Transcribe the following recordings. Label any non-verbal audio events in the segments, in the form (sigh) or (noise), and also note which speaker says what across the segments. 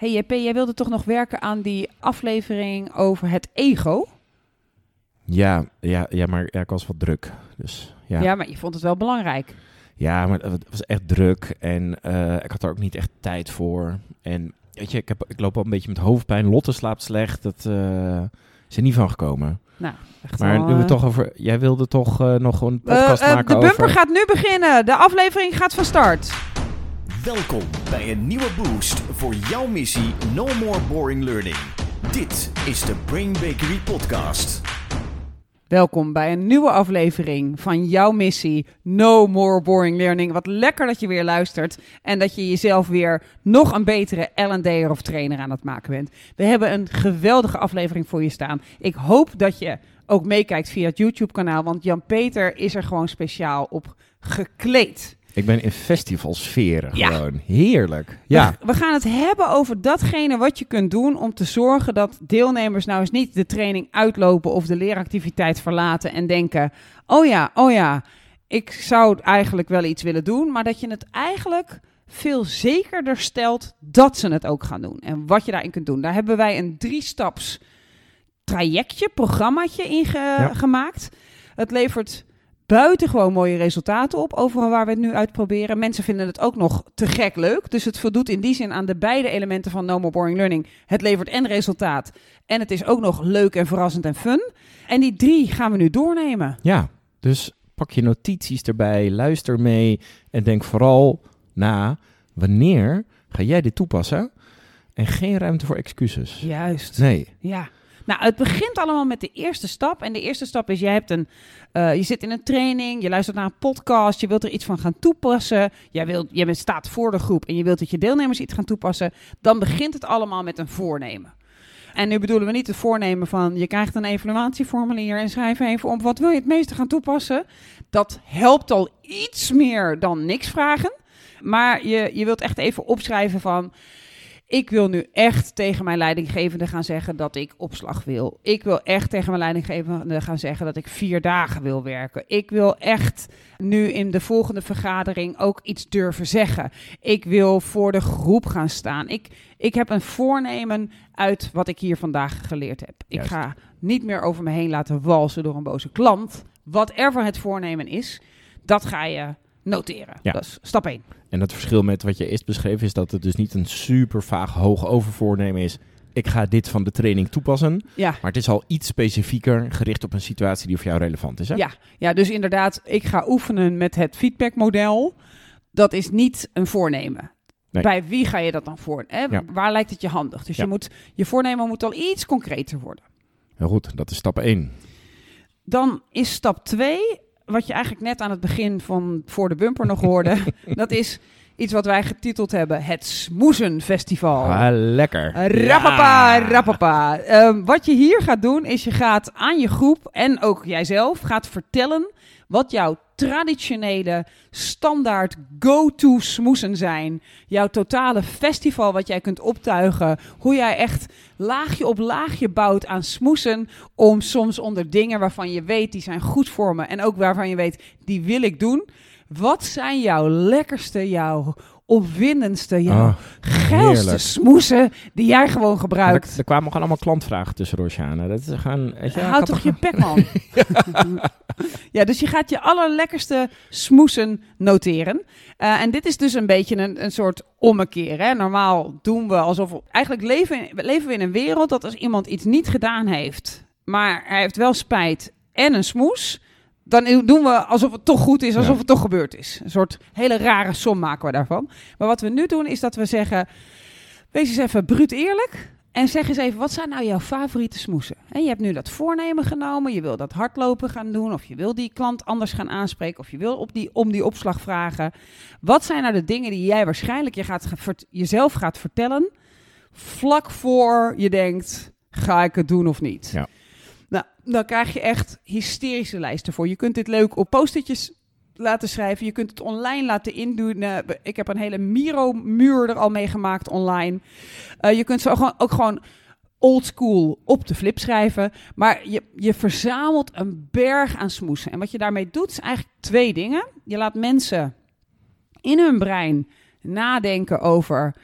Speaker 1: hey JP, jij wilde toch nog werken aan die aflevering over het ego?
Speaker 2: Ja, ja, ja maar ja, ik was wat druk. Dus, ja.
Speaker 1: Ja. maar je vond het wel belangrijk.
Speaker 2: Ja, maar het was echt druk en eh, ik had er ook niet echt tijd voor. En weet je, ik, heb, ik loop al een beetje met hoofdpijn. Lotte slaapt slecht. Dat eh, is er niet van gekomen.
Speaker 1: Nou, echt
Speaker 2: Maar nu we
Speaker 1: eh,
Speaker 2: toch over... Jij wilde toch nog een podcast maken
Speaker 1: de bumper
Speaker 2: over...
Speaker 1: gaat nu beginnen. De aflevering gaat van start.
Speaker 3: Welkom bij een nieuwe boost voor jouw missie No More Boring Learning. Dit is de Brain Bakery Podcast.
Speaker 1: Welkom bij een nieuwe aflevering van jouw missie No More Boring Learning. Wat lekker dat je weer luistert en dat je jezelf weer nog een betere L&D'er of trainer aan het maken bent. We hebben een geweldige aflevering voor je staan. Ik hoop dat je ook meekijkt via het YouTube kanaal, want Jan-Peter is er gewoon speciaal op gekleed.
Speaker 2: Ik ben in festivalsferen
Speaker 1: Ja.
Speaker 2: gewoon. Heerlijk. Ja.
Speaker 1: We, we gaan het hebben over datgene wat je kunt doen om te zorgen dat deelnemers nou eens niet de training uitlopen of de leeractiviteit verlaten en denken: oh ja, oh ja, ik zou eigenlijk wel iets willen doen, maar dat je het eigenlijk veel zekerder stelt dat ze het ook gaan doen en wat je daarin kunt doen. Daar hebben wij een drie-staps trajectje, programmaatje in ge-
Speaker 2: Ja.
Speaker 1: gemaakt. Het levert buitengewoon mooie resultaten op, overal waar we het nu uitproberen. Mensen vinden het ook nog te gek leuk. Dus het voldoet in die zin aan de beide elementen van No More Boring Learning. Het levert en resultaat. En het is ook nog leuk en verrassend en fun. En die drie gaan we nu doornemen.
Speaker 2: Ja, dus pak je notities erbij, luister mee en denk vooral na wanneer ga jij dit toepassen en geen ruimte voor excuses.
Speaker 1: Juist.
Speaker 2: Nee.
Speaker 1: Ja. Nou, het begint allemaal met de eerste stap. En de eerste stap is, je, hebt een, eh, je zit in een training, je luistert naar een podcast, je wilt er iets van gaan toepassen. Jij, wilt, je bent- staat voor de groep en je wilt dat je deelnemers iets gaan toepassen. Dan begint het allemaal met een voornemen. En nu bedoelen we niet het voornemen van je krijgt een evaluatieformulier en schrijf even op wat wil je het meeste gaan toepassen. Dat helpt al iets meer dan niks vragen. Maar je, je wilt echt even opschrijven van ik wil nu echt tegen mijn leidinggevende gaan zeggen dat ik opslag wil. Ik wil echt tegen mijn leidinggevende gaan zeggen dat ik vier dagen wil werken. Ik wil echt nu in de volgende vergadering ook iets durven zeggen. Ik wil voor de groep gaan staan. Ik, ik heb een voornemen uit wat ik hier vandaag geleerd heb. Ik ga niet meer over me heen laten walsen door een boze klant. Whatever het voornemen is, dat ga je noteren.
Speaker 2: Ja.
Speaker 1: Dat is stap 1.
Speaker 2: En het verschil met wat je eerst beschreef is dat het dus niet een super vaag hoog overvoornemen is. Ik ga dit van de training toepassen.
Speaker 1: Ja.
Speaker 2: Maar het is al iets specifieker gericht op een situatie die voor jou relevant is. Hè?
Speaker 1: Ja, ja, dus inderdaad, ik ga oefenen met het feedbackmodel. Dat is niet een voornemen.
Speaker 2: Nee.
Speaker 1: Bij wie ga je dat dan voor? Hè?
Speaker 2: Ja.
Speaker 1: Waar lijkt het je handig? Dus
Speaker 2: Ja.
Speaker 1: je, moet, je voornemen moet al iets concreter worden.
Speaker 2: Heel goed, dat is stap 1.
Speaker 1: Dan is stap 2, wat je eigenlijk net aan het begin van voor de bumper nog hoorde. (laughs) dat is iets wat wij getiteld hebben: het Smoezenfestival.
Speaker 2: Ah, lekker.
Speaker 1: Rappapa,
Speaker 2: Ja.
Speaker 1: rappapa. Ehm, wat je hier gaat doen, is je gaat aan je groep en ook jijzelf gaat vertellen wat jouw traditionele, standaard go-to smoesen zijn. Jouw totale festival wat jij kunt optuigen. Hoe jij echt laagje op laagje bouwt aan smoesen. Om soms onder dingen waarvan je weet, die zijn goed voor me. En ook waarvan je weet, die wil ik doen. Wat zijn jouw lekkerste, jouw opwindendste, jouw
Speaker 2: Ah,
Speaker 1: geilste
Speaker 2: heerlijk.
Speaker 1: smoesen die jij gewoon gebruikt.
Speaker 2: er kwamen gewoon allemaal klantvragen tussen, Rosjana. Dat is gaan, weet je, ik
Speaker 1: Houd toch je bek, man. (laughs) (laughs) ja, dus je gaat je allerlekkerste smoesen noteren. Eh, en dit is dus een beetje een, een soort ommekeer. Hè? Normaal doen we alsof... we- Eigenlijk leven, leven we in een wereld dat als iemand iets niet gedaan heeft... maar hij heeft wel spijt en een smoes... dan doen we alsof het toch goed is, alsof
Speaker 2: Ja.
Speaker 1: het toch gebeurd is. Een soort hele rare som maken we daarvan. Maar wat we nu doen is dat we zeggen... wees eens even bruut eerlijk... En zeg eens even, wat zijn nou jouw favoriete smoesen? En je hebt nu dat voornemen genomen, je wil dat hardlopen gaan doen, of je wil die klant anders gaan aanspreken, of je wil op die, om die opslag vragen. Wat zijn nou de dingen die jij waarschijnlijk je gaat, jezelf gaat vertellen, vlak voor je denkt, ga ik het doen of niet?
Speaker 2: Ja.
Speaker 1: Nou, dan krijg je echt hysterische lijsten voor. Je kunt dit leuk op post-itjes laten schrijven. Je kunt het online laten indoen. Eh, ik heb een hele Miro-muur er al mee gemaakt online. Eh, je kunt ze ook gewoon, ook gewoon oldschool op de flip schrijven. Maar je, je verzamelt een berg aan smoesen. En wat je daarmee doet, is eigenlijk twee dingen. Je laat mensen in hun brein nadenken over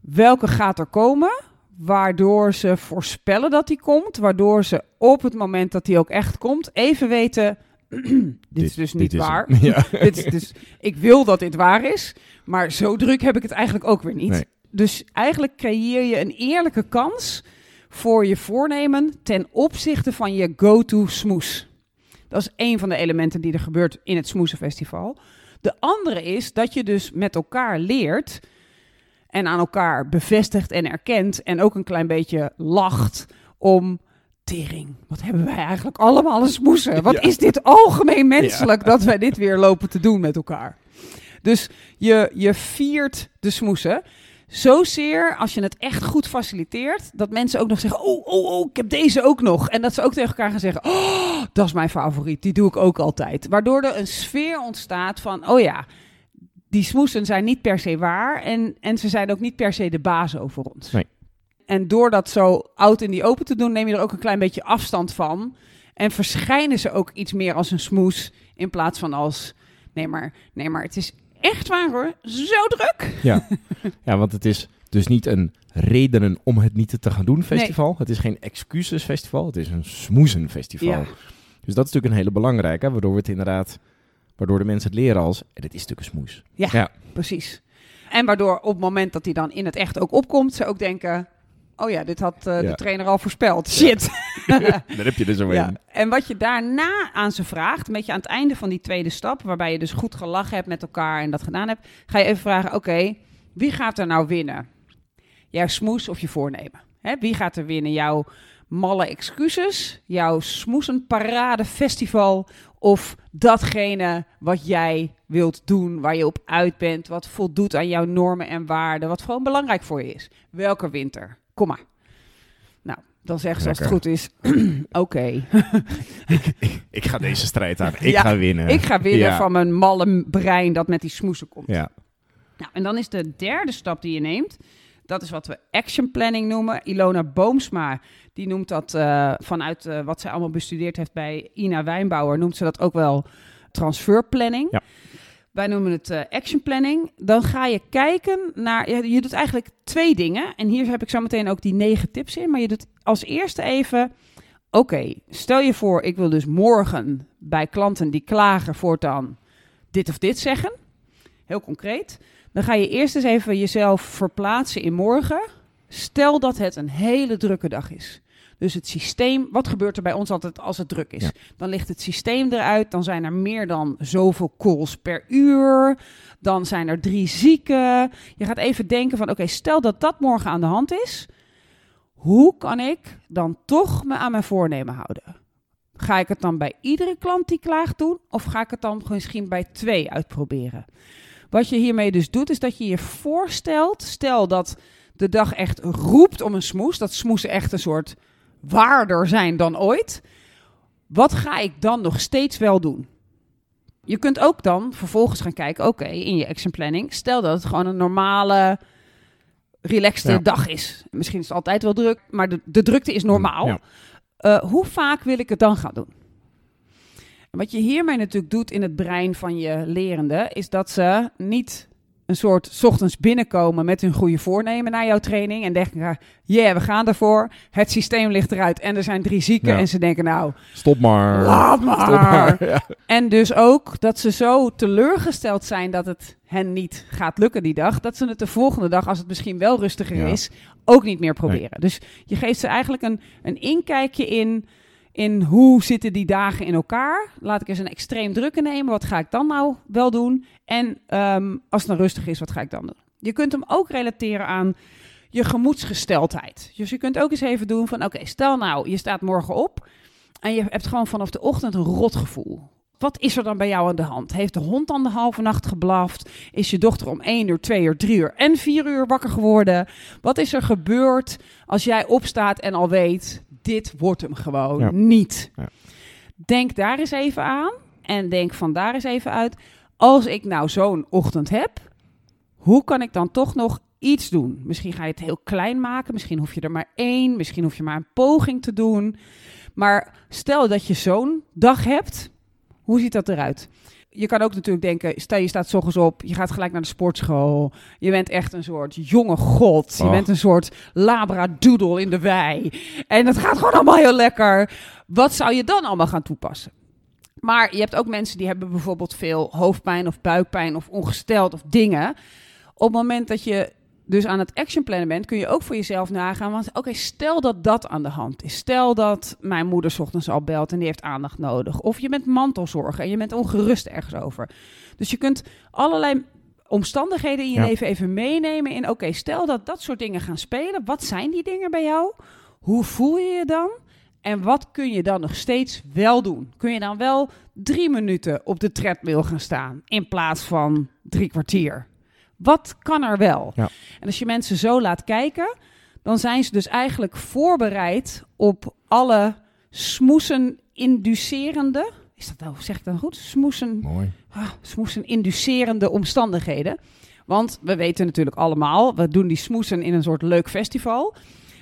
Speaker 1: welke gaat er komen, waardoor ze voorspellen dat die komt, waardoor ze op het moment dat die ook echt komt, even weten, (clears throat) dit, is dus niet
Speaker 2: is
Speaker 1: waar. (laughs)
Speaker 2: Ja. (laughs)
Speaker 1: dit is dus, ik wil dat dit waar is, maar zo druk heb ik het eigenlijk ook weer niet.
Speaker 2: Nee.
Speaker 1: Dus eigenlijk creëer je een eerlijke kans voor je voornemen ten opzichte van je go-to smoes. Dat is één van de elementen die er gebeurt in het Smoezenfestival. De andere is dat je dus met elkaar leert en aan elkaar bevestigt en erkent en ook een klein beetje lacht om tering. Wat hebben wij eigenlijk allemaal een smoesen? Wat
Speaker 2: Ja.
Speaker 1: is dit algemeen menselijk dat wij dit weer lopen te doen met elkaar? Dus je, je viert de smoesen. Zozeer als je het echt goed faciliteert, dat mensen ook nog zeggen: Oh, oh, oh, ik heb deze ook nog. En dat ze ook tegen elkaar gaan zeggen: Oh, dat is mijn favoriet, die doe ik ook altijd. Waardoor er een sfeer ontstaat van: Oh ja, die smoesen zijn niet per se waar en, en ze zijn ook niet per se de baas over ons.
Speaker 2: Nee.
Speaker 1: En door dat zo oud in die open te doen, neem je er ook een klein beetje afstand van. En verschijnen ze ook iets meer als een smoes in plaats van als: Nee, maar, nee, maar het is echt waar hoor, zo druk.
Speaker 2: Ja. (laughs) ja, want het is dus niet een redenen om het niet te gaan doen festival. Het is geen excusesfestival, het is een smoezenfestival.
Speaker 1: Ja.
Speaker 2: Dus dat is natuurlijk een hele belangrijke, waardoor we het inderdaad, waardoor de mensen het leren als, en dit is natuurlijk een smoes.
Speaker 1: Ja.
Speaker 2: Ja.
Speaker 1: Precies. En waardoor op het moment dat hij dan in het echt ook opkomt, ze ook denken: Oh ja, dit had eh,
Speaker 2: Ja.
Speaker 1: de trainer al voorspeld. Shit. (laughs)
Speaker 2: Daar heb je er zo
Speaker 1: Ja.
Speaker 2: een.
Speaker 1: En wat je daarna aan ze vraagt, een beetje aan het einde van die tweede stap, waarbij je dus goed gelachen hebt met elkaar en dat gedaan hebt, ga je even vragen: Oké, wie gaat er nou winnen? Jouw smoes of je voornemen? Hè, wie gaat er winnen? Jouw malle excuses, jouw smoesenparade festival of datgene wat jij wilt doen, waar je op uit bent, wat voldoet aan jouw normen en waarden, wat gewoon belangrijk voor je is. Welke winter? Kom maar. Nou, dan zeggen ze als het goed is, (clears throat) oké, (laughs)
Speaker 2: Ik ga deze strijd aan. Ik
Speaker 1: Ja,
Speaker 2: ga winnen.
Speaker 1: ik ga winnen
Speaker 2: Ja.
Speaker 1: van mijn malle brein dat met die smoesen komt.
Speaker 2: Ja.
Speaker 1: Nou, en dan is de derde stap die je neemt, dat is wat we action planning noemen. Ilona Boomsma, die noemt dat eh, vanuit eh, wat zij allemaal bestudeerd heeft bij Ina Wijnbouwer, noemt ze dat ook wel transferplanning.
Speaker 2: Ja.
Speaker 1: Wij noemen het eh, action planning. Dan ga je kijken naar, ja, je doet eigenlijk twee dingen. En hier heb ik zo meteen ook die negen tips in. Maar je doet als eerste even, oké, stel je voor, ik wil dus morgen bij klanten die klagen voortaan dit of dit zeggen. Heel concreet. Dan ga je eerst eens even jezelf verplaatsen in morgen. Stel dat het een hele drukke dag is. Dus het systeem, wat gebeurt er bij ons altijd als het druk is?
Speaker 2: Ja.
Speaker 1: Dan ligt het systeem eruit, dan zijn er meer dan zoveel calls per uur. Dan zijn er drie zieken. Je gaat even denken van, oké, stel dat dat morgen aan de hand is. Hoe kan ik dan toch me aan mijn voornemen houden? Ga ik het dan bij iedere klant die klaagt doen? Of ga ik het dan misschien bij twee uitproberen? Wat je hiermee dus doet, is dat je je voorstelt, stel dat de dag echt roept om een smoes, dat smoesen echt een soort waarder zijn dan ooit. Wat ga ik dan nog steeds wel doen? Je kunt ook dan vervolgens gaan kijken, oké, in je action planning, stel dat het gewoon een normale, relaxte
Speaker 2: Ja.
Speaker 1: dag is. Misschien is het altijd wel druk, maar de, de drukte is normaal.
Speaker 2: Ja.
Speaker 1: Eh, hoe vaak wil ik het dan gaan doen? En wat je hiermee natuurlijk doet in het brein van je lerende, is dat ze niet een soort 's ochtends binnenkomen met hun goede voornemen naar jouw training en denken, ja, we gaan ervoor. Het systeem ligt eruit en er zijn drie zieken
Speaker 2: Ja.
Speaker 1: en ze denken, nou,
Speaker 2: Stop maar.
Speaker 1: laat maar.
Speaker 2: Stop maar. (laughs) Ja.
Speaker 1: En dus ook dat ze zo teleurgesteld zijn dat het hen niet gaat lukken die dag, dat ze het de volgende dag, als het misschien wel rustiger
Speaker 2: Ja.
Speaker 1: is, ook niet meer proberen. Dus je geeft ze eigenlijk een, een inkijkje in, in hoe zitten die dagen in elkaar. Laat ik eens een extreem drukke nemen. Wat ga ik dan nou wel doen? En ehm, als het dan rustig is, wat ga ik dan doen? Je kunt hem ook relateren aan je gemoedsgesteldheid. Dus je kunt ook eens even doen van, oké, stel nou, je staat morgen op en je hebt gewoon vanaf de ochtend een rotgevoel. Wat is er dan bij jou aan de hand? Heeft de hond dan de halve nacht geblaft? Is je dochter om 1 uur, 2 uur, 3 uur en 4 uur wakker geworden? Wat is er gebeurd als jij opstaat en al weet, dit wordt hem gewoon
Speaker 2: Ja.
Speaker 1: niet?
Speaker 2: Ja.
Speaker 1: Denk daar eens even aan en denk van daar eens even uit. Als ik nou zo'n ochtend heb, hoe kan ik dan toch nog iets doen? Misschien ga je het heel klein maken, misschien hoef je er maar één, misschien hoef je maar een poging te doen. Maar stel dat je zo'n dag hebt, hoe ziet dat eruit? Je kan ook natuurlijk denken, stel je staat 's ochtends op, je gaat gelijk naar de sportschool. Je bent echt een soort jonge god. Je bent een soort labradoodle in de wei. En het gaat gewoon allemaal heel lekker. Wat zou je dan allemaal gaan toepassen? Maar je hebt ook mensen die hebben bijvoorbeeld veel hoofdpijn of buikpijn of ongesteld of dingen. Op het moment dat je dus aan het actionplannen bent, kun je ook voor jezelf nagaan. Want oké, stel dat dat aan de hand is. Stel dat mijn moeder 's ochtends al belt en die heeft aandacht nodig. Of je bent mantelzorger en je bent ongerust ergens over. Dus je kunt allerlei omstandigheden in je
Speaker 2: Ja.
Speaker 1: leven even meenemen in... oké, stel dat dat soort dingen gaan spelen. Wat zijn die dingen bij jou? Hoe voel je je dan? En wat kun je dan nog steeds wel doen? Kun je dan wel drie minuten op de treadmill gaan staan in plaats van drie kwartier? Wat kan er wel?
Speaker 2: Ja.
Speaker 1: En als je mensen zo laat kijken, dan zijn ze dus eigenlijk voorbereid op alle smoesen inducerende. Is dat nou, zeg ik dan goed? Smoesen,
Speaker 2: Mooi.
Speaker 1: ah, smoesen inducerende omstandigheden. Want we weten natuurlijk allemaal, we doen die smoesen in een soort leuk festival.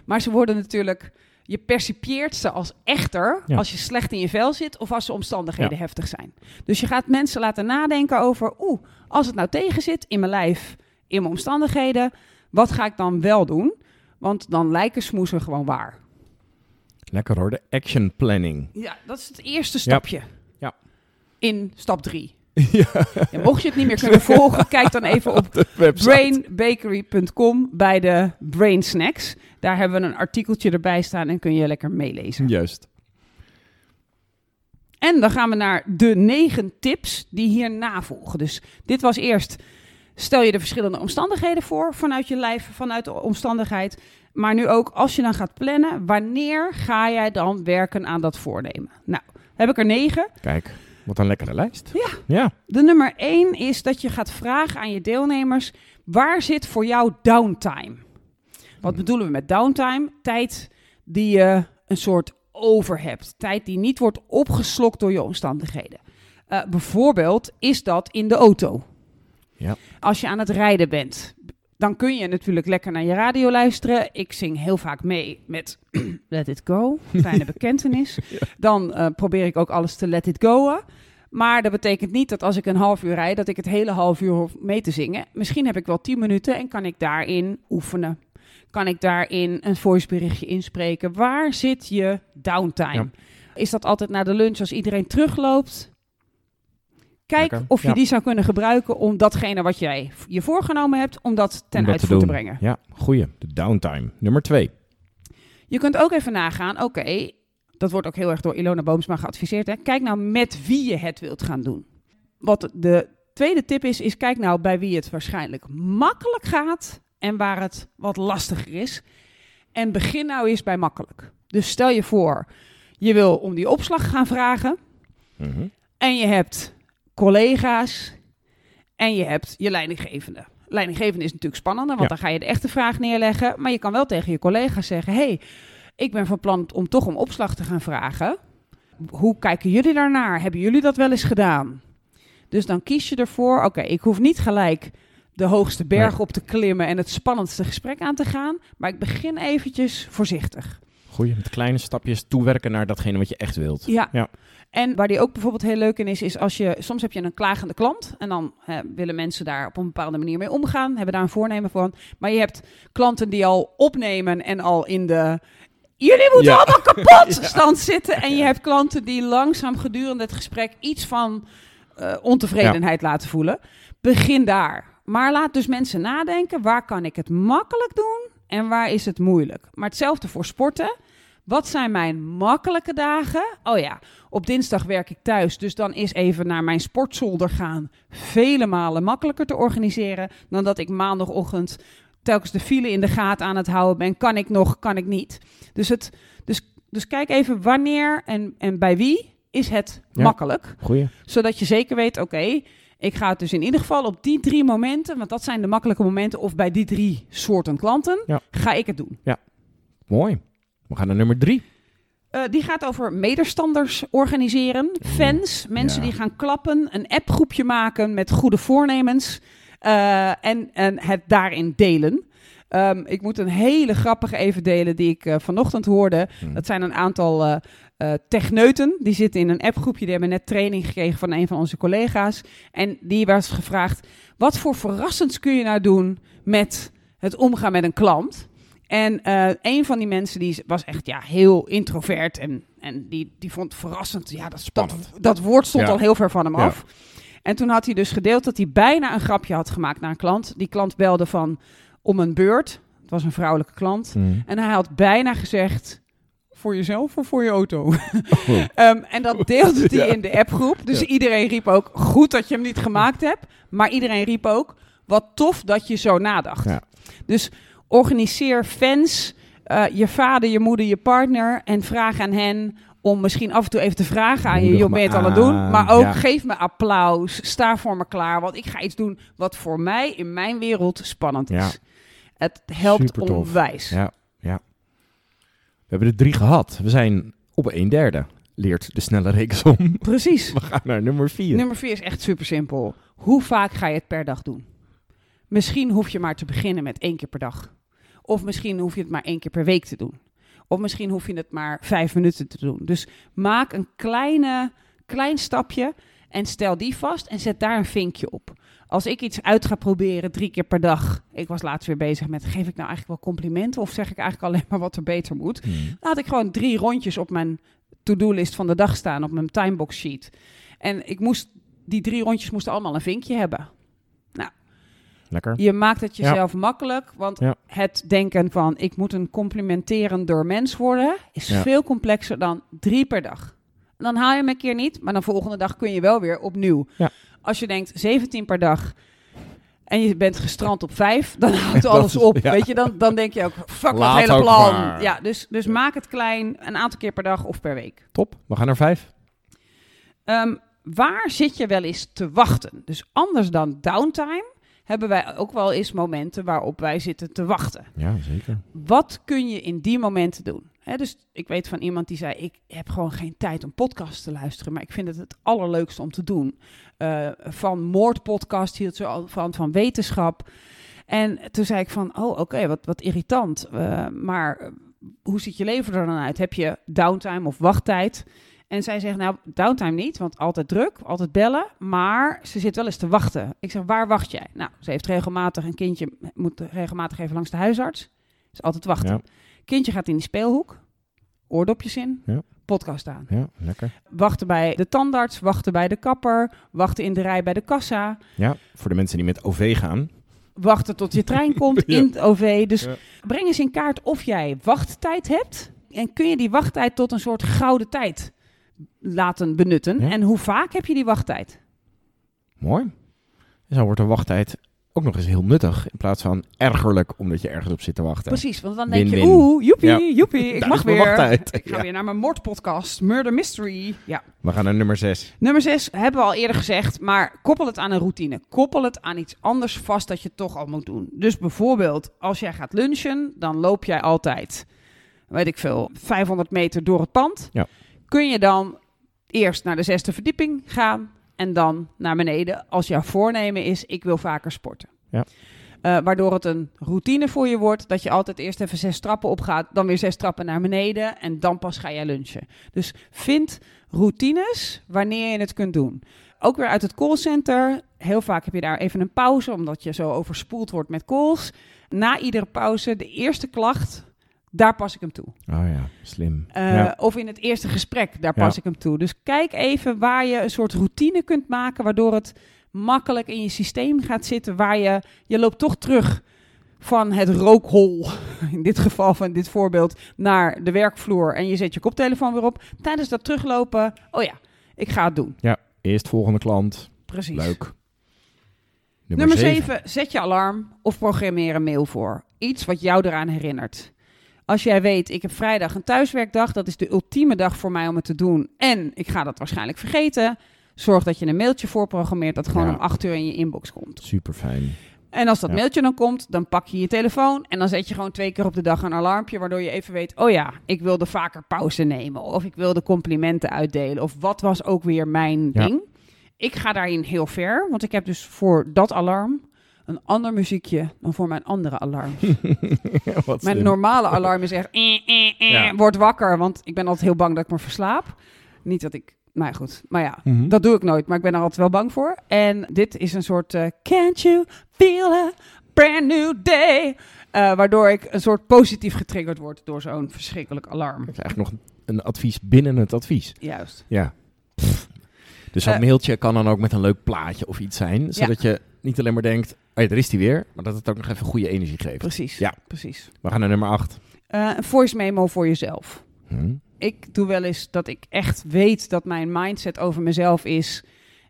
Speaker 1: Maar ze worden natuurlijk, je percipieert ze als echter
Speaker 2: Ja.
Speaker 1: als je slecht in je vel zit of als de omstandigheden
Speaker 2: Ja.
Speaker 1: heftig zijn. Dus je gaat mensen laten nadenken over, oeh, als het nou tegen zit in mijn lijf, in mijn omstandigheden, wat ga ik dan wel doen? Want dan lijken smoesen gewoon waar.
Speaker 2: Lekker hoor, de action planning.
Speaker 1: Ja, dat is het eerste stapje.
Speaker 2: Ja.
Speaker 1: In stap drie. (laughs)
Speaker 2: ja,
Speaker 1: Ja, mocht je het niet meer kunnen volgen, kijk dan even (laughs) op
Speaker 2: de website.
Speaker 1: brainbakery.com bij de Brain Snacks. Daar hebben we een artikeltje erbij staan en kun je lekker meelezen.
Speaker 2: Juist.
Speaker 1: En dan gaan we naar de negen tips die hierna volgen. Dus dit was eerst, stel je de verschillende omstandigheden voor vanuit je lijf, vanuit de omstandigheid. Maar nu ook, als je dan gaat plannen, wanneer ga jij dan werken aan dat voornemen? Nou, heb ik er negen.
Speaker 2: Kijk, wat een lekkere lijst.
Speaker 1: Ja.
Speaker 2: Ja.
Speaker 1: De nummer één is dat je gaat vragen aan je deelnemers: waar zit voor jou downtime? Wat bedoelen we met downtime? Tijd die je een soort over hebt. Tijd die niet wordt opgeslokt door je omstandigheden. Eh, bijvoorbeeld is dat in de auto.
Speaker 2: Ja.
Speaker 1: Als je aan het rijden bent, dan kun je natuurlijk lekker naar je radio luisteren. Ik zing heel vaak mee met (clears throat) Let It Go, kleine (laughs) bekentenis. Dan eh, probeer ik ook alles te let it go'en. Maar dat betekent niet dat als ik een half uur rijd, dat ik het hele half uur hoef mee te zingen. Misschien heb ik wel tien minuten en kan ik daarin oefenen. Kan ik daarin een voiceberichtje inspreken? Waar zit je downtime?
Speaker 2: Ja.
Speaker 1: Is dat altijd na de lunch als iedereen terugloopt? Kijk
Speaker 2: Lekker,
Speaker 1: of je
Speaker 2: ja.
Speaker 1: die zou kunnen gebruiken om datgene wat jij je voorgenomen hebt, om dat ten
Speaker 2: Om dat
Speaker 1: uitvoer te, brengen.
Speaker 2: Ja, goeie. De downtime. Nummer twee.
Speaker 1: Je kunt ook even nagaan, oké, dat wordt ook heel erg door Ilona Boomsma geadviseerd. Hè? Kijk nou met wie je het wilt gaan doen. Wat de tweede tip is, is kijk nou bij wie het waarschijnlijk makkelijk gaat en waar het wat lastiger is. En begin nou eens bij makkelijk. Dus stel je voor, je wil om die opslag gaan vragen
Speaker 2: Mhm.
Speaker 1: en je hebt collega's en je hebt je leidinggevende. Leidinggevende is natuurlijk spannender, want
Speaker 2: Ja.
Speaker 1: dan ga je de echte vraag neerleggen. Maar je kan wel tegen je collega's zeggen: hey, ik ben van plan om toch om opslag te gaan vragen. Hoe kijken jullie daarnaar? Hebben jullie dat wel eens gedaan? Dus dan kies je ervoor: oké, ik hoef niet gelijk de hoogste berg
Speaker 2: Nee.
Speaker 1: op te klimmen en het spannendste gesprek aan te gaan. Maar ik begin eventjes voorzichtig.
Speaker 2: Goeie. Met kleine stapjes toewerken naar datgene wat je echt wilt.
Speaker 1: Ja.
Speaker 2: Ja.
Speaker 1: En waar die ook bijvoorbeeld heel leuk in is, is als je soms heb je een klagende klant en dan hè, willen mensen daar op een bepaalde manier mee omgaan, hebben daar een voornemen voor. Maar je hebt klanten die al opnemen en al in de jullie moeten
Speaker 2: Ja.
Speaker 1: allemaal kapot (laughs) stand zitten. En je hebt klanten die langzaam gedurende het gesprek iets van eh, ontevredenheid laten voelen. Begin daar. Maar laat dus mensen nadenken, waar kan ik het makkelijk doen en waar is het moeilijk? Maar hetzelfde voor sporten. Wat zijn mijn makkelijke dagen? Oh ja, op dinsdag werk ik thuis, dus dan is even naar mijn sportzolder gaan vele malen makkelijker te organiseren dan dat ik maandagochtend telkens de file in de gaten aan het houden ben. Kan ik nog, kan ik niet? Dus, het, dus, dus kijk even wanneer en, en bij wie is het
Speaker 2: Ja.
Speaker 1: makkelijk,
Speaker 2: Goeie.
Speaker 1: zodat je zeker weet, oké, ik ga het dus in ieder geval op die drie momenten, want dat zijn de makkelijke momenten, of bij die drie soorten klanten,
Speaker 2: Ja.
Speaker 1: ga ik het doen.
Speaker 2: Mooi. We gaan naar nummer drie.
Speaker 1: Eh, die gaat over medestanders organiseren. Fans, mensen
Speaker 2: ja.
Speaker 1: die gaan klappen. Een appgroepje maken met goede voornemens. eh, en, en het daarin delen. Ehm, ik moet een hele grappige even delen die ik eh, vanochtend hoorde.
Speaker 2: Hm.
Speaker 1: Dat zijn een aantal eh, techneuten. Die zitten in een appgroepje. Die hebben net training gekregen van een van onze collega's. En die was gevraagd: wat voor verrassends kun je nou doen met het omgaan met een klant? En eh, een van die mensen die was echt ja, heel introvert. En, en die, die vond verrassend. Ja, dat, dat,
Speaker 2: Spannend.
Speaker 1: dat woord stond
Speaker 2: Ja.
Speaker 1: al heel ver van hem
Speaker 2: Ja.
Speaker 1: af. En toen had hij dus gedeeld dat hij bijna een grapje had gemaakt naar een klant. Die klant belde van om een beurt. Het was een vrouwelijke klant.
Speaker 2: Hm.
Speaker 1: En hij had bijna gezegd: voor jezelf of voor je auto?
Speaker 2: Oh. (laughs)
Speaker 1: Ehm, en dat deelde hij
Speaker 2: Ja.
Speaker 1: in de appgroep. Dus
Speaker 2: Ja.
Speaker 1: iedereen riep ook: goed dat je hem niet gemaakt hebt. Maar iedereen riep ook: wat tof dat je zo nadacht.
Speaker 2: Ja.
Speaker 1: Dus organiseer fans, eh, je vader, je moeder, je partner. En vraag aan hen om misschien af en toe even te vragen aan je: joh, ben je het aan het doen? Maar ook
Speaker 2: Ja.
Speaker 1: geef me applaus. Sta voor me klaar. Want ik ga iets doen wat voor mij in mijn wereld spannend is. Het helpt
Speaker 2: Supertof.
Speaker 1: onwijs.
Speaker 2: Ja, ja. We hebben er drie gehad. We zijn op een derde. Leert de snelle reeksom.
Speaker 1: Precies. (laughs)
Speaker 2: We gaan naar nummer vier.
Speaker 1: Nummer vier is echt super simpel. Hoe vaak ga je het per dag doen? Misschien hoef je maar te beginnen met één keer per dag. Of misschien hoef je het maar één keer per week te doen. Of misschien hoef je het maar vijf minuten te doen. Dus maak een kleine, klein stapje en stel die vast en zet daar een vinkje op. Als ik iets uit ga proberen drie keer per dag. Ik was laatst weer bezig met, geef ik nou eigenlijk wel complimenten? Of zeg ik eigenlijk alleen maar wat er beter moet?
Speaker 2: Hm.
Speaker 1: Dan had ik gewoon drie rondjes op mijn to-do-list van de dag staan, op mijn timebox sheet. En ik moest, die drie rondjes moesten allemaal een vinkje hebben.
Speaker 2: Lekker.
Speaker 1: Je maakt het jezelf makkelijk, want
Speaker 2: Ja.
Speaker 1: het denken van ik moet een complimenterender mens worden, is
Speaker 2: Ja.
Speaker 1: veel complexer dan drie per dag. En dan haal je hem een keer niet, maar dan volgende dag kun je wel weer opnieuw.
Speaker 2: Ja.
Speaker 1: Als je denkt 17 per dag en je bent gestrand op vijf, dan (laughs) houdt alles
Speaker 2: is-
Speaker 1: op.
Speaker 2: ja.
Speaker 1: Weet je, dan, dan denk je ook, fuck dat hele plan.
Speaker 2: maar.
Speaker 1: Ja, dus, dus maak het klein, een aantal keer per dag of per week.
Speaker 2: Top. We gaan naar vijf.
Speaker 1: Ehm, waar zit je wel eens te wachten? Dus anders dan downtime hebben wij ook wel eens momenten waarop wij zitten te wachten.
Speaker 2: Ja, zeker.
Speaker 1: Wat kun je in die momenten doen? Dus ik weet van iemand die zei: Ik heb gewoon geen tijd om podcasts te luisteren, maar ik vind het het allerleukste om te doen. Eh, van moordpodcast hield ze al van, van wetenschap. En toen zei ik van, oh oké, wat, wat irritant. Eh, maar eh, hoe ziet je leven er dan uit? Heb je downtime of wachttijd? En zij zegt, nou, downtime niet, want altijd druk, altijd bellen. Maar ze zit wel eens te wachten. Ik zeg, waar wacht jij? Nou, ze heeft regelmatig een kindje, moet regelmatig even langs de huisarts. Is altijd wachten.
Speaker 2: Ja.
Speaker 1: Kindje gaat in die speelhoek, oordopjes in,
Speaker 2: Ja.
Speaker 1: podcast aan.
Speaker 2: Ja, lekker.
Speaker 1: Wachten bij de tandarts, wachten bij de kapper, wachten in de rij bij de kassa.
Speaker 2: Ja, voor de mensen die met OV gaan.
Speaker 1: Wachten tot je trein (laughs) komt
Speaker 2: Ja.
Speaker 1: in het OV. Dus
Speaker 2: Ja.
Speaker 1: breng eens in kaart of jij wachttijd hebt. En kun je die wachttijd tot een soort gouden tijd laten benutten. En hoe vaak heb je die wachttijd?
Speaker 2: Mooi. Zo wordt de wachttijd ook nog eens heel nuttig. In plaats van ergerlijk omdat je ergens op zit te wachten.
Speaker 1: Precies, want dan denk je, oeh, joepie,
Speaker 2: Ja.
Speaker 1: joepie, ik
Speaker 2: Daar
Speaker 1: mag weer. Ik ga
Speaker 2: Ja.
Speaker 1: weer naar mijn moordpodcast, Murder Mystery. Ja.
Speaker 2: We gaan naar nummer zes.
Speaker 1: Nummer 6 hebben we al eerder gezegd, maar koppel het aan een routine. Koppel het aan iets anders vast dat je toch al moet doen. Dus bijvoorbeeld, als jij gaat lunchen, dan loop jij altijd, weet ik veel, 500 meter door het pand.
Speaker 2: Ja.
Speaker 1: Kun je dan eerst naar de zesde verdieping gaan en dan naar beneden als jouw voornemen is, ik wil vaker sporten.
Speaker 2: Ja.
Speaker 1: Eh, waardoor het een routine voor je wordt dat je altijd eerst even zes trappen opgaat, dan weer zes trappen naar beneden en dan pas ga jij lunchen. Dus vind routines wanneer je het kunt doen. Ook weer uit het callcenter. Heel vaak heb je daar even een pauze, omdat je zo overspoeld wordt met calls. Na iedere pauze, de eerste klacht, daar pas ik hem toe.
Speaker 2: Oh ja, slim.
Speaker 1: Eh,
Speaker 2: ja.
Speaker 1: Of in het eerste gesprek, daar
Speaker 2: Ja.
Speaker 1: pas ik hem toe. Dus kijk even waar je een soort routine kunt maken, waardoor het makkelijk in je systeem gaat zitten. Waar je, je loopt toch terug van het rookhol, (laughs) in dit geval van dit voorbeeld, naar de werkvloer. En je zet je koptelefoon weer op. Tijdens dat teruglopen, oh ja, ik ga het doen.
Speaker 2: Eerst volgende klant.
Speaker 1: Precies.
Speaker 2: Leuk.
Speaker 1: Nummer 7. Zet je alarm of programmeer een mail voor. Iets wat jou eraan herinnert. Als jij weet, ik heb vrijdag een thuiswerkdag, dat is de ultieme dag voor mij om het te doen. En ik ga dat waarschijnlijk vergeten. Zorg dat je een mailtje voorprogrammeert dat gewoon
Speaker 2: Ja.
Speaker 1: om 8 uur in je inbox komt.
Speaker 2: Super fijn.
Speaker 1: En als dat
Speaker 2: Ja.
Speaker 1: mailtje dan komt, dan pak je je telefoon en dan zet je gewoon twee keer op de dag een alarmpje, waardoor je even weet, oh ja, ik wilde vaker pauze nemen of ik wilde complimenten uitdelen of wat was ook weer mijn
Speaker 2: Ja.
Speaker 1: ding. Ik ga daarin heel ver, want ik heb dus voor dat alarm een ander muziekje dan voor mijn andere alarm. (laughs) Mijn
Speaker 2: slim.
Speaker 1: normale alarm is echt... eh, eh, eh,
Speaker 2: Ja.
Speaker 1: Word wakker, want ik ben altijd heel bang dat ik me verslaap. Niet dat ik... Maar goed. Maar ja,
Speaker 2: Mhm.
Speaker 1: dat doe ik nooit. Maar ik ben er altijd wel bang voor. En dit is een soort... eh, Can't you feel a brand new day? Eh, waardoor ik een soort positief getriggerd word door zo'n verschrikkelijk alarm.
Speaker 2: Dat is eigenlijk nog een advies binnen het advies.
Speaker 1: Juist.
Speaker 2: Ja. Dus zo'n mailtje kan dan ook met een leuk plaatje of iets zijn. Zodat je niet alleen maar denkt, ja, daar is die weer. Maar dat het ook nog even goede energie geeft.
Speaker 1: Precies.
Speaker 2: Ja.
Speaker 1: Precies.
Speaker 2: We gaan naar nummer 8.
Speaker 1: Eh, een voice memo voor jezelf.
Speaker 2: Hm.
Speaker 1: ik doe wel eens dat ik echt weet dat mijn mindset over mezelf is.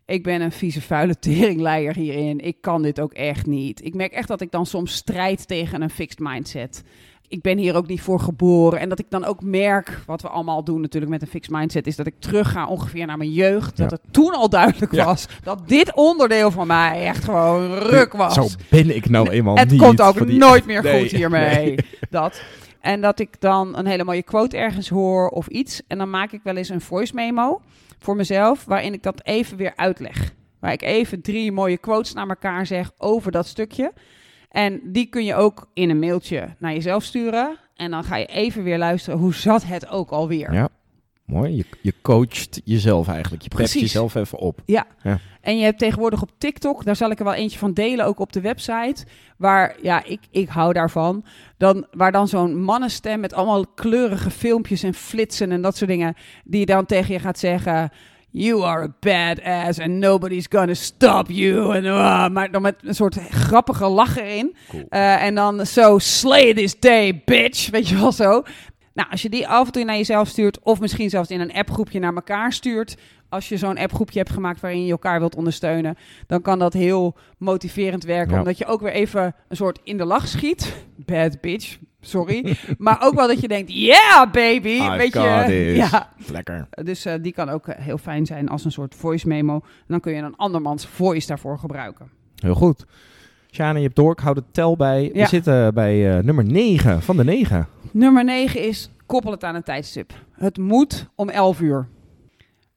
Speaker 1: Ik ben een vieze vuile (laughs) teringleier hierin. Ik kan dit ook echt niet. Ik merk echt dat ik dan soms strijd tegen een fixed mindset. Ik ben hier ook niet voor geboren. En dat ik dan ook merk, wat we allemaal doen natuurlijk met een fixed mindset, is dat ik terug ga ongeveer naar mijn jeugd. Dat
Speaker 2: Ja.
Speaker 1: het toen al duidelijk
Speaker 2: Ja.
Speaker 1: was dat dit onderdeel van mij echt gewoon ruk was.
Speaker 2: Zo ben ik nou eenmaal
Speaker 1: Het
Speaker 2: niet.
Speaker 1: komt ook nooit meer
Speaker 2: Nee,
Speaker 1: goed hiermee.
Speaker 2: nee. (laughs)
Speaker 1: Dat. En dat ik dan een hele mooie quote ergens hoor of iets. En dan maak ik wel eens een voice memo voor mezelf, waarin ik dat even weer uitleg. Waar ik even drie mooie quotes naar elkaar zeg over dat stukje. En die kun je ook in een mailtje naar jezelf sturen. En dan ga je even weer luisteren, hoe zat het ook alweer?
Speaker 2: Ja, mooi. Je, je coacht jezelf eigenlijk. Je prept jezelf even op.
Speaker 1: En je hebt tegenwoordig op TikTok, daar zal ik er wel eentje van delen, ook op de website. Waar, ja, ik, ik hou daarvan. Dan, waar dan zo'n mannenstem met allemaal kleurige filmpjes en flitsen en dat soort dingen. Die dan tegen je gaat zeggen. You are a badass and nobody's gonna stop you. En, ah, maar dan met een soort grappige lach erin.
Speaker 2: Cool.
Speaker 1: Eh, en dan zo, slay this day, bitch. Weet je wel zo. Nou, als je die af en toe naar jezelf stuurt, of misschien zelfs in een appgroepje naar elkaar stuurt. Als je zo'n appgroepje hebt gemaakt waarin je elkaar wilt ondersteunen, dan kan dat heel motiverend werken.
Speaker 2: Ja.
Speaker 1: Omdat je ook weer even een soort in de lach schiet. Bad bitch, sorry. maar ook wel dat je denkt, yeah baby.
Speaker 2: I've
Speaker 1: weet je, ja.
Speaker 2: Lekker.
Speaker 1: Dus eh, die kan ook eh, heel fijn zijn als een soort voice memo. En dan kun je een andermans voice daarvoor gebruiken.
Speaker 2: Heel goed. Sjane, je hebt door. Ik hou de tel bij. We zitten bij eh, nummer 9 van de 9.
Speaker 1: Nummer 9 is koppel het aan een tijdstip. Het moet om 11 uur.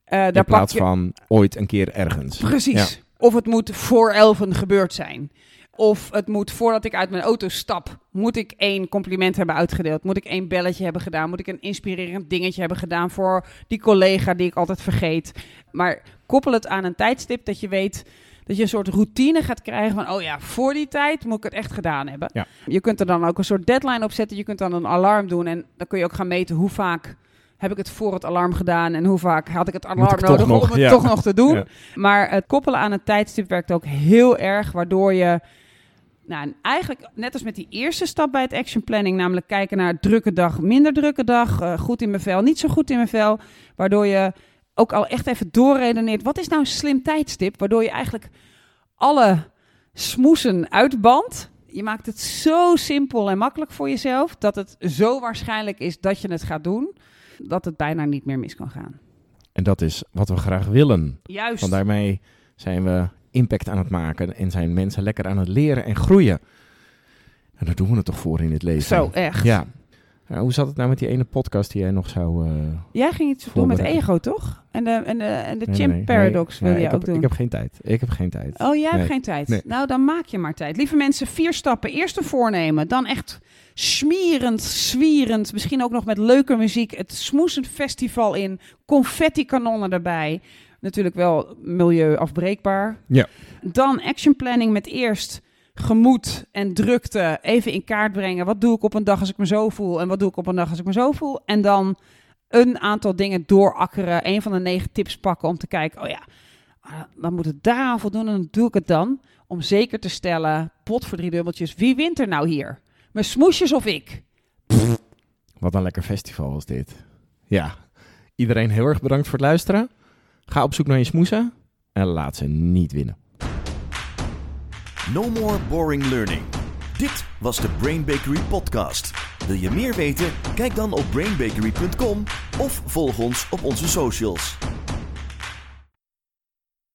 Speaker 1: Daar
Speaker 2: In plaats
Speaker 1: je,
Speaker 2: van ooit een keer ergens.
Speaker 1: Precies. Of het moet voor 11 gebeurd zijn. Of het moet voordat ik uit mijn auto stap, moet ik één compliment hebben uitgedeeld. Moet ik één belletje hebben gedaan. Moet ik een inspirerend dingetje hebben gedaan voor die collega die ik altijd vergeet. Maar koppel het aan een tijdstip dat je weet dat je een soort routine gaat krijgen van, oh ja, voor die tijd moet ik het echt gedaan hebben.
Speaker 2: Ja.
Speaker 1: Je kunt er dan ook een soort deadline op zetten. Je kunt dan een alarm doen en dan kun je ook gaan meten hoe vaak heb ik het voor het alarm gedaan en hoe vaak had ik het alarm
Speaker 2: ik
Speaker 1: nodig
Speaker 2: nog,
Speaker 1: om het
Speaker 2: ja.
Speaker 1: toch nog te doen.
Speaker 2: Ja.
Speaker 1: Maar het koppelen aan een tijdstip werkt ook heel erg, waardoor je, nou, en eigenlijk net als met die eerste stap bij het action planning, namelijk kijken naar drukke dag, minder drukke dag, eh, goed in mijn vel, niet zo goed in mijn vel, waardoor je ook al echt even doorredeneert, wat is nou een slim tijdstip, waardoor je eigenlijk alle smoesen uitbandt. Je maakt het zo simpel en makkelijk voor jezelf, dat het zo waarschijnlijk is dat je het gaat doen, dat het bijna niet meer mis kan gaan.
Speaker 2: En dat is wat we graag willen.
Speaker 1: Juist.
Speaker 2: Want daarmee zijn we impact aan het maken en zijn mensen lekker aan het leren en groeien. En daar doen we het toch voor in het leven.
Speaker 1: Zo, echt.
Speaker 2: Ja. Ja, hoe zat het nou met die ene podcast die jij nog zou... eh,
Speaker 1: Jij ging iets doen met ego, toch? En de, en de, en de
Speaker 2: nee,
Speaker 1: chimp
Speaker 2: nee,
Speaker 1: paradox
Speaker 2: nee,
Speaker 1: wil je ook
Speaker 2: heb,
Speaker 1: doen.
Speaker 2: Ik heb geen tijd. Ik heb geen tijd.
Speaker 1: Oh, jij hebt geen tijd. Nou, dan maak je maar tijd. Lieve mensen, vier stappen. Eerst een voornemen. Dan echt smerend, zwierend. Misschien ook nog met leuke muziek. Het Smoesend Festival in. Confetti kanonnen erbij. Natuurlijk wel milieuafbreekbaar.
Speaker 2: Ja.
Speaker 1: Dan action planning met eerst gemoed en drukte even in kaart brengen. Wat doe ik op een dag als ik me zo voel? En wat doe ik op een dag als ik me zo voel? En dan een aantal dingen doorakkeren. Een van de negen tips pakken om te kijken. Oh ja, ah, dan moet het daaraan voldoen en dan doe ik het dan. Om zeker te stellen, pot voor drie dubbeltjes. Wie wint er nou hier? Mijn smoesjes of ik?
Speaker 2: Wat een lekker festival was dit. Ja. Iedereen heel erg bedankt voor het luisteren. Ga op zoek naar je smoesen. En laat ze niet winnen.
Speaker 3: No more boring learning. Dit was de Brain Bakery podcast. Wil je meer weten? Kijk dan op brainbakery.com of volg ons op onze socials.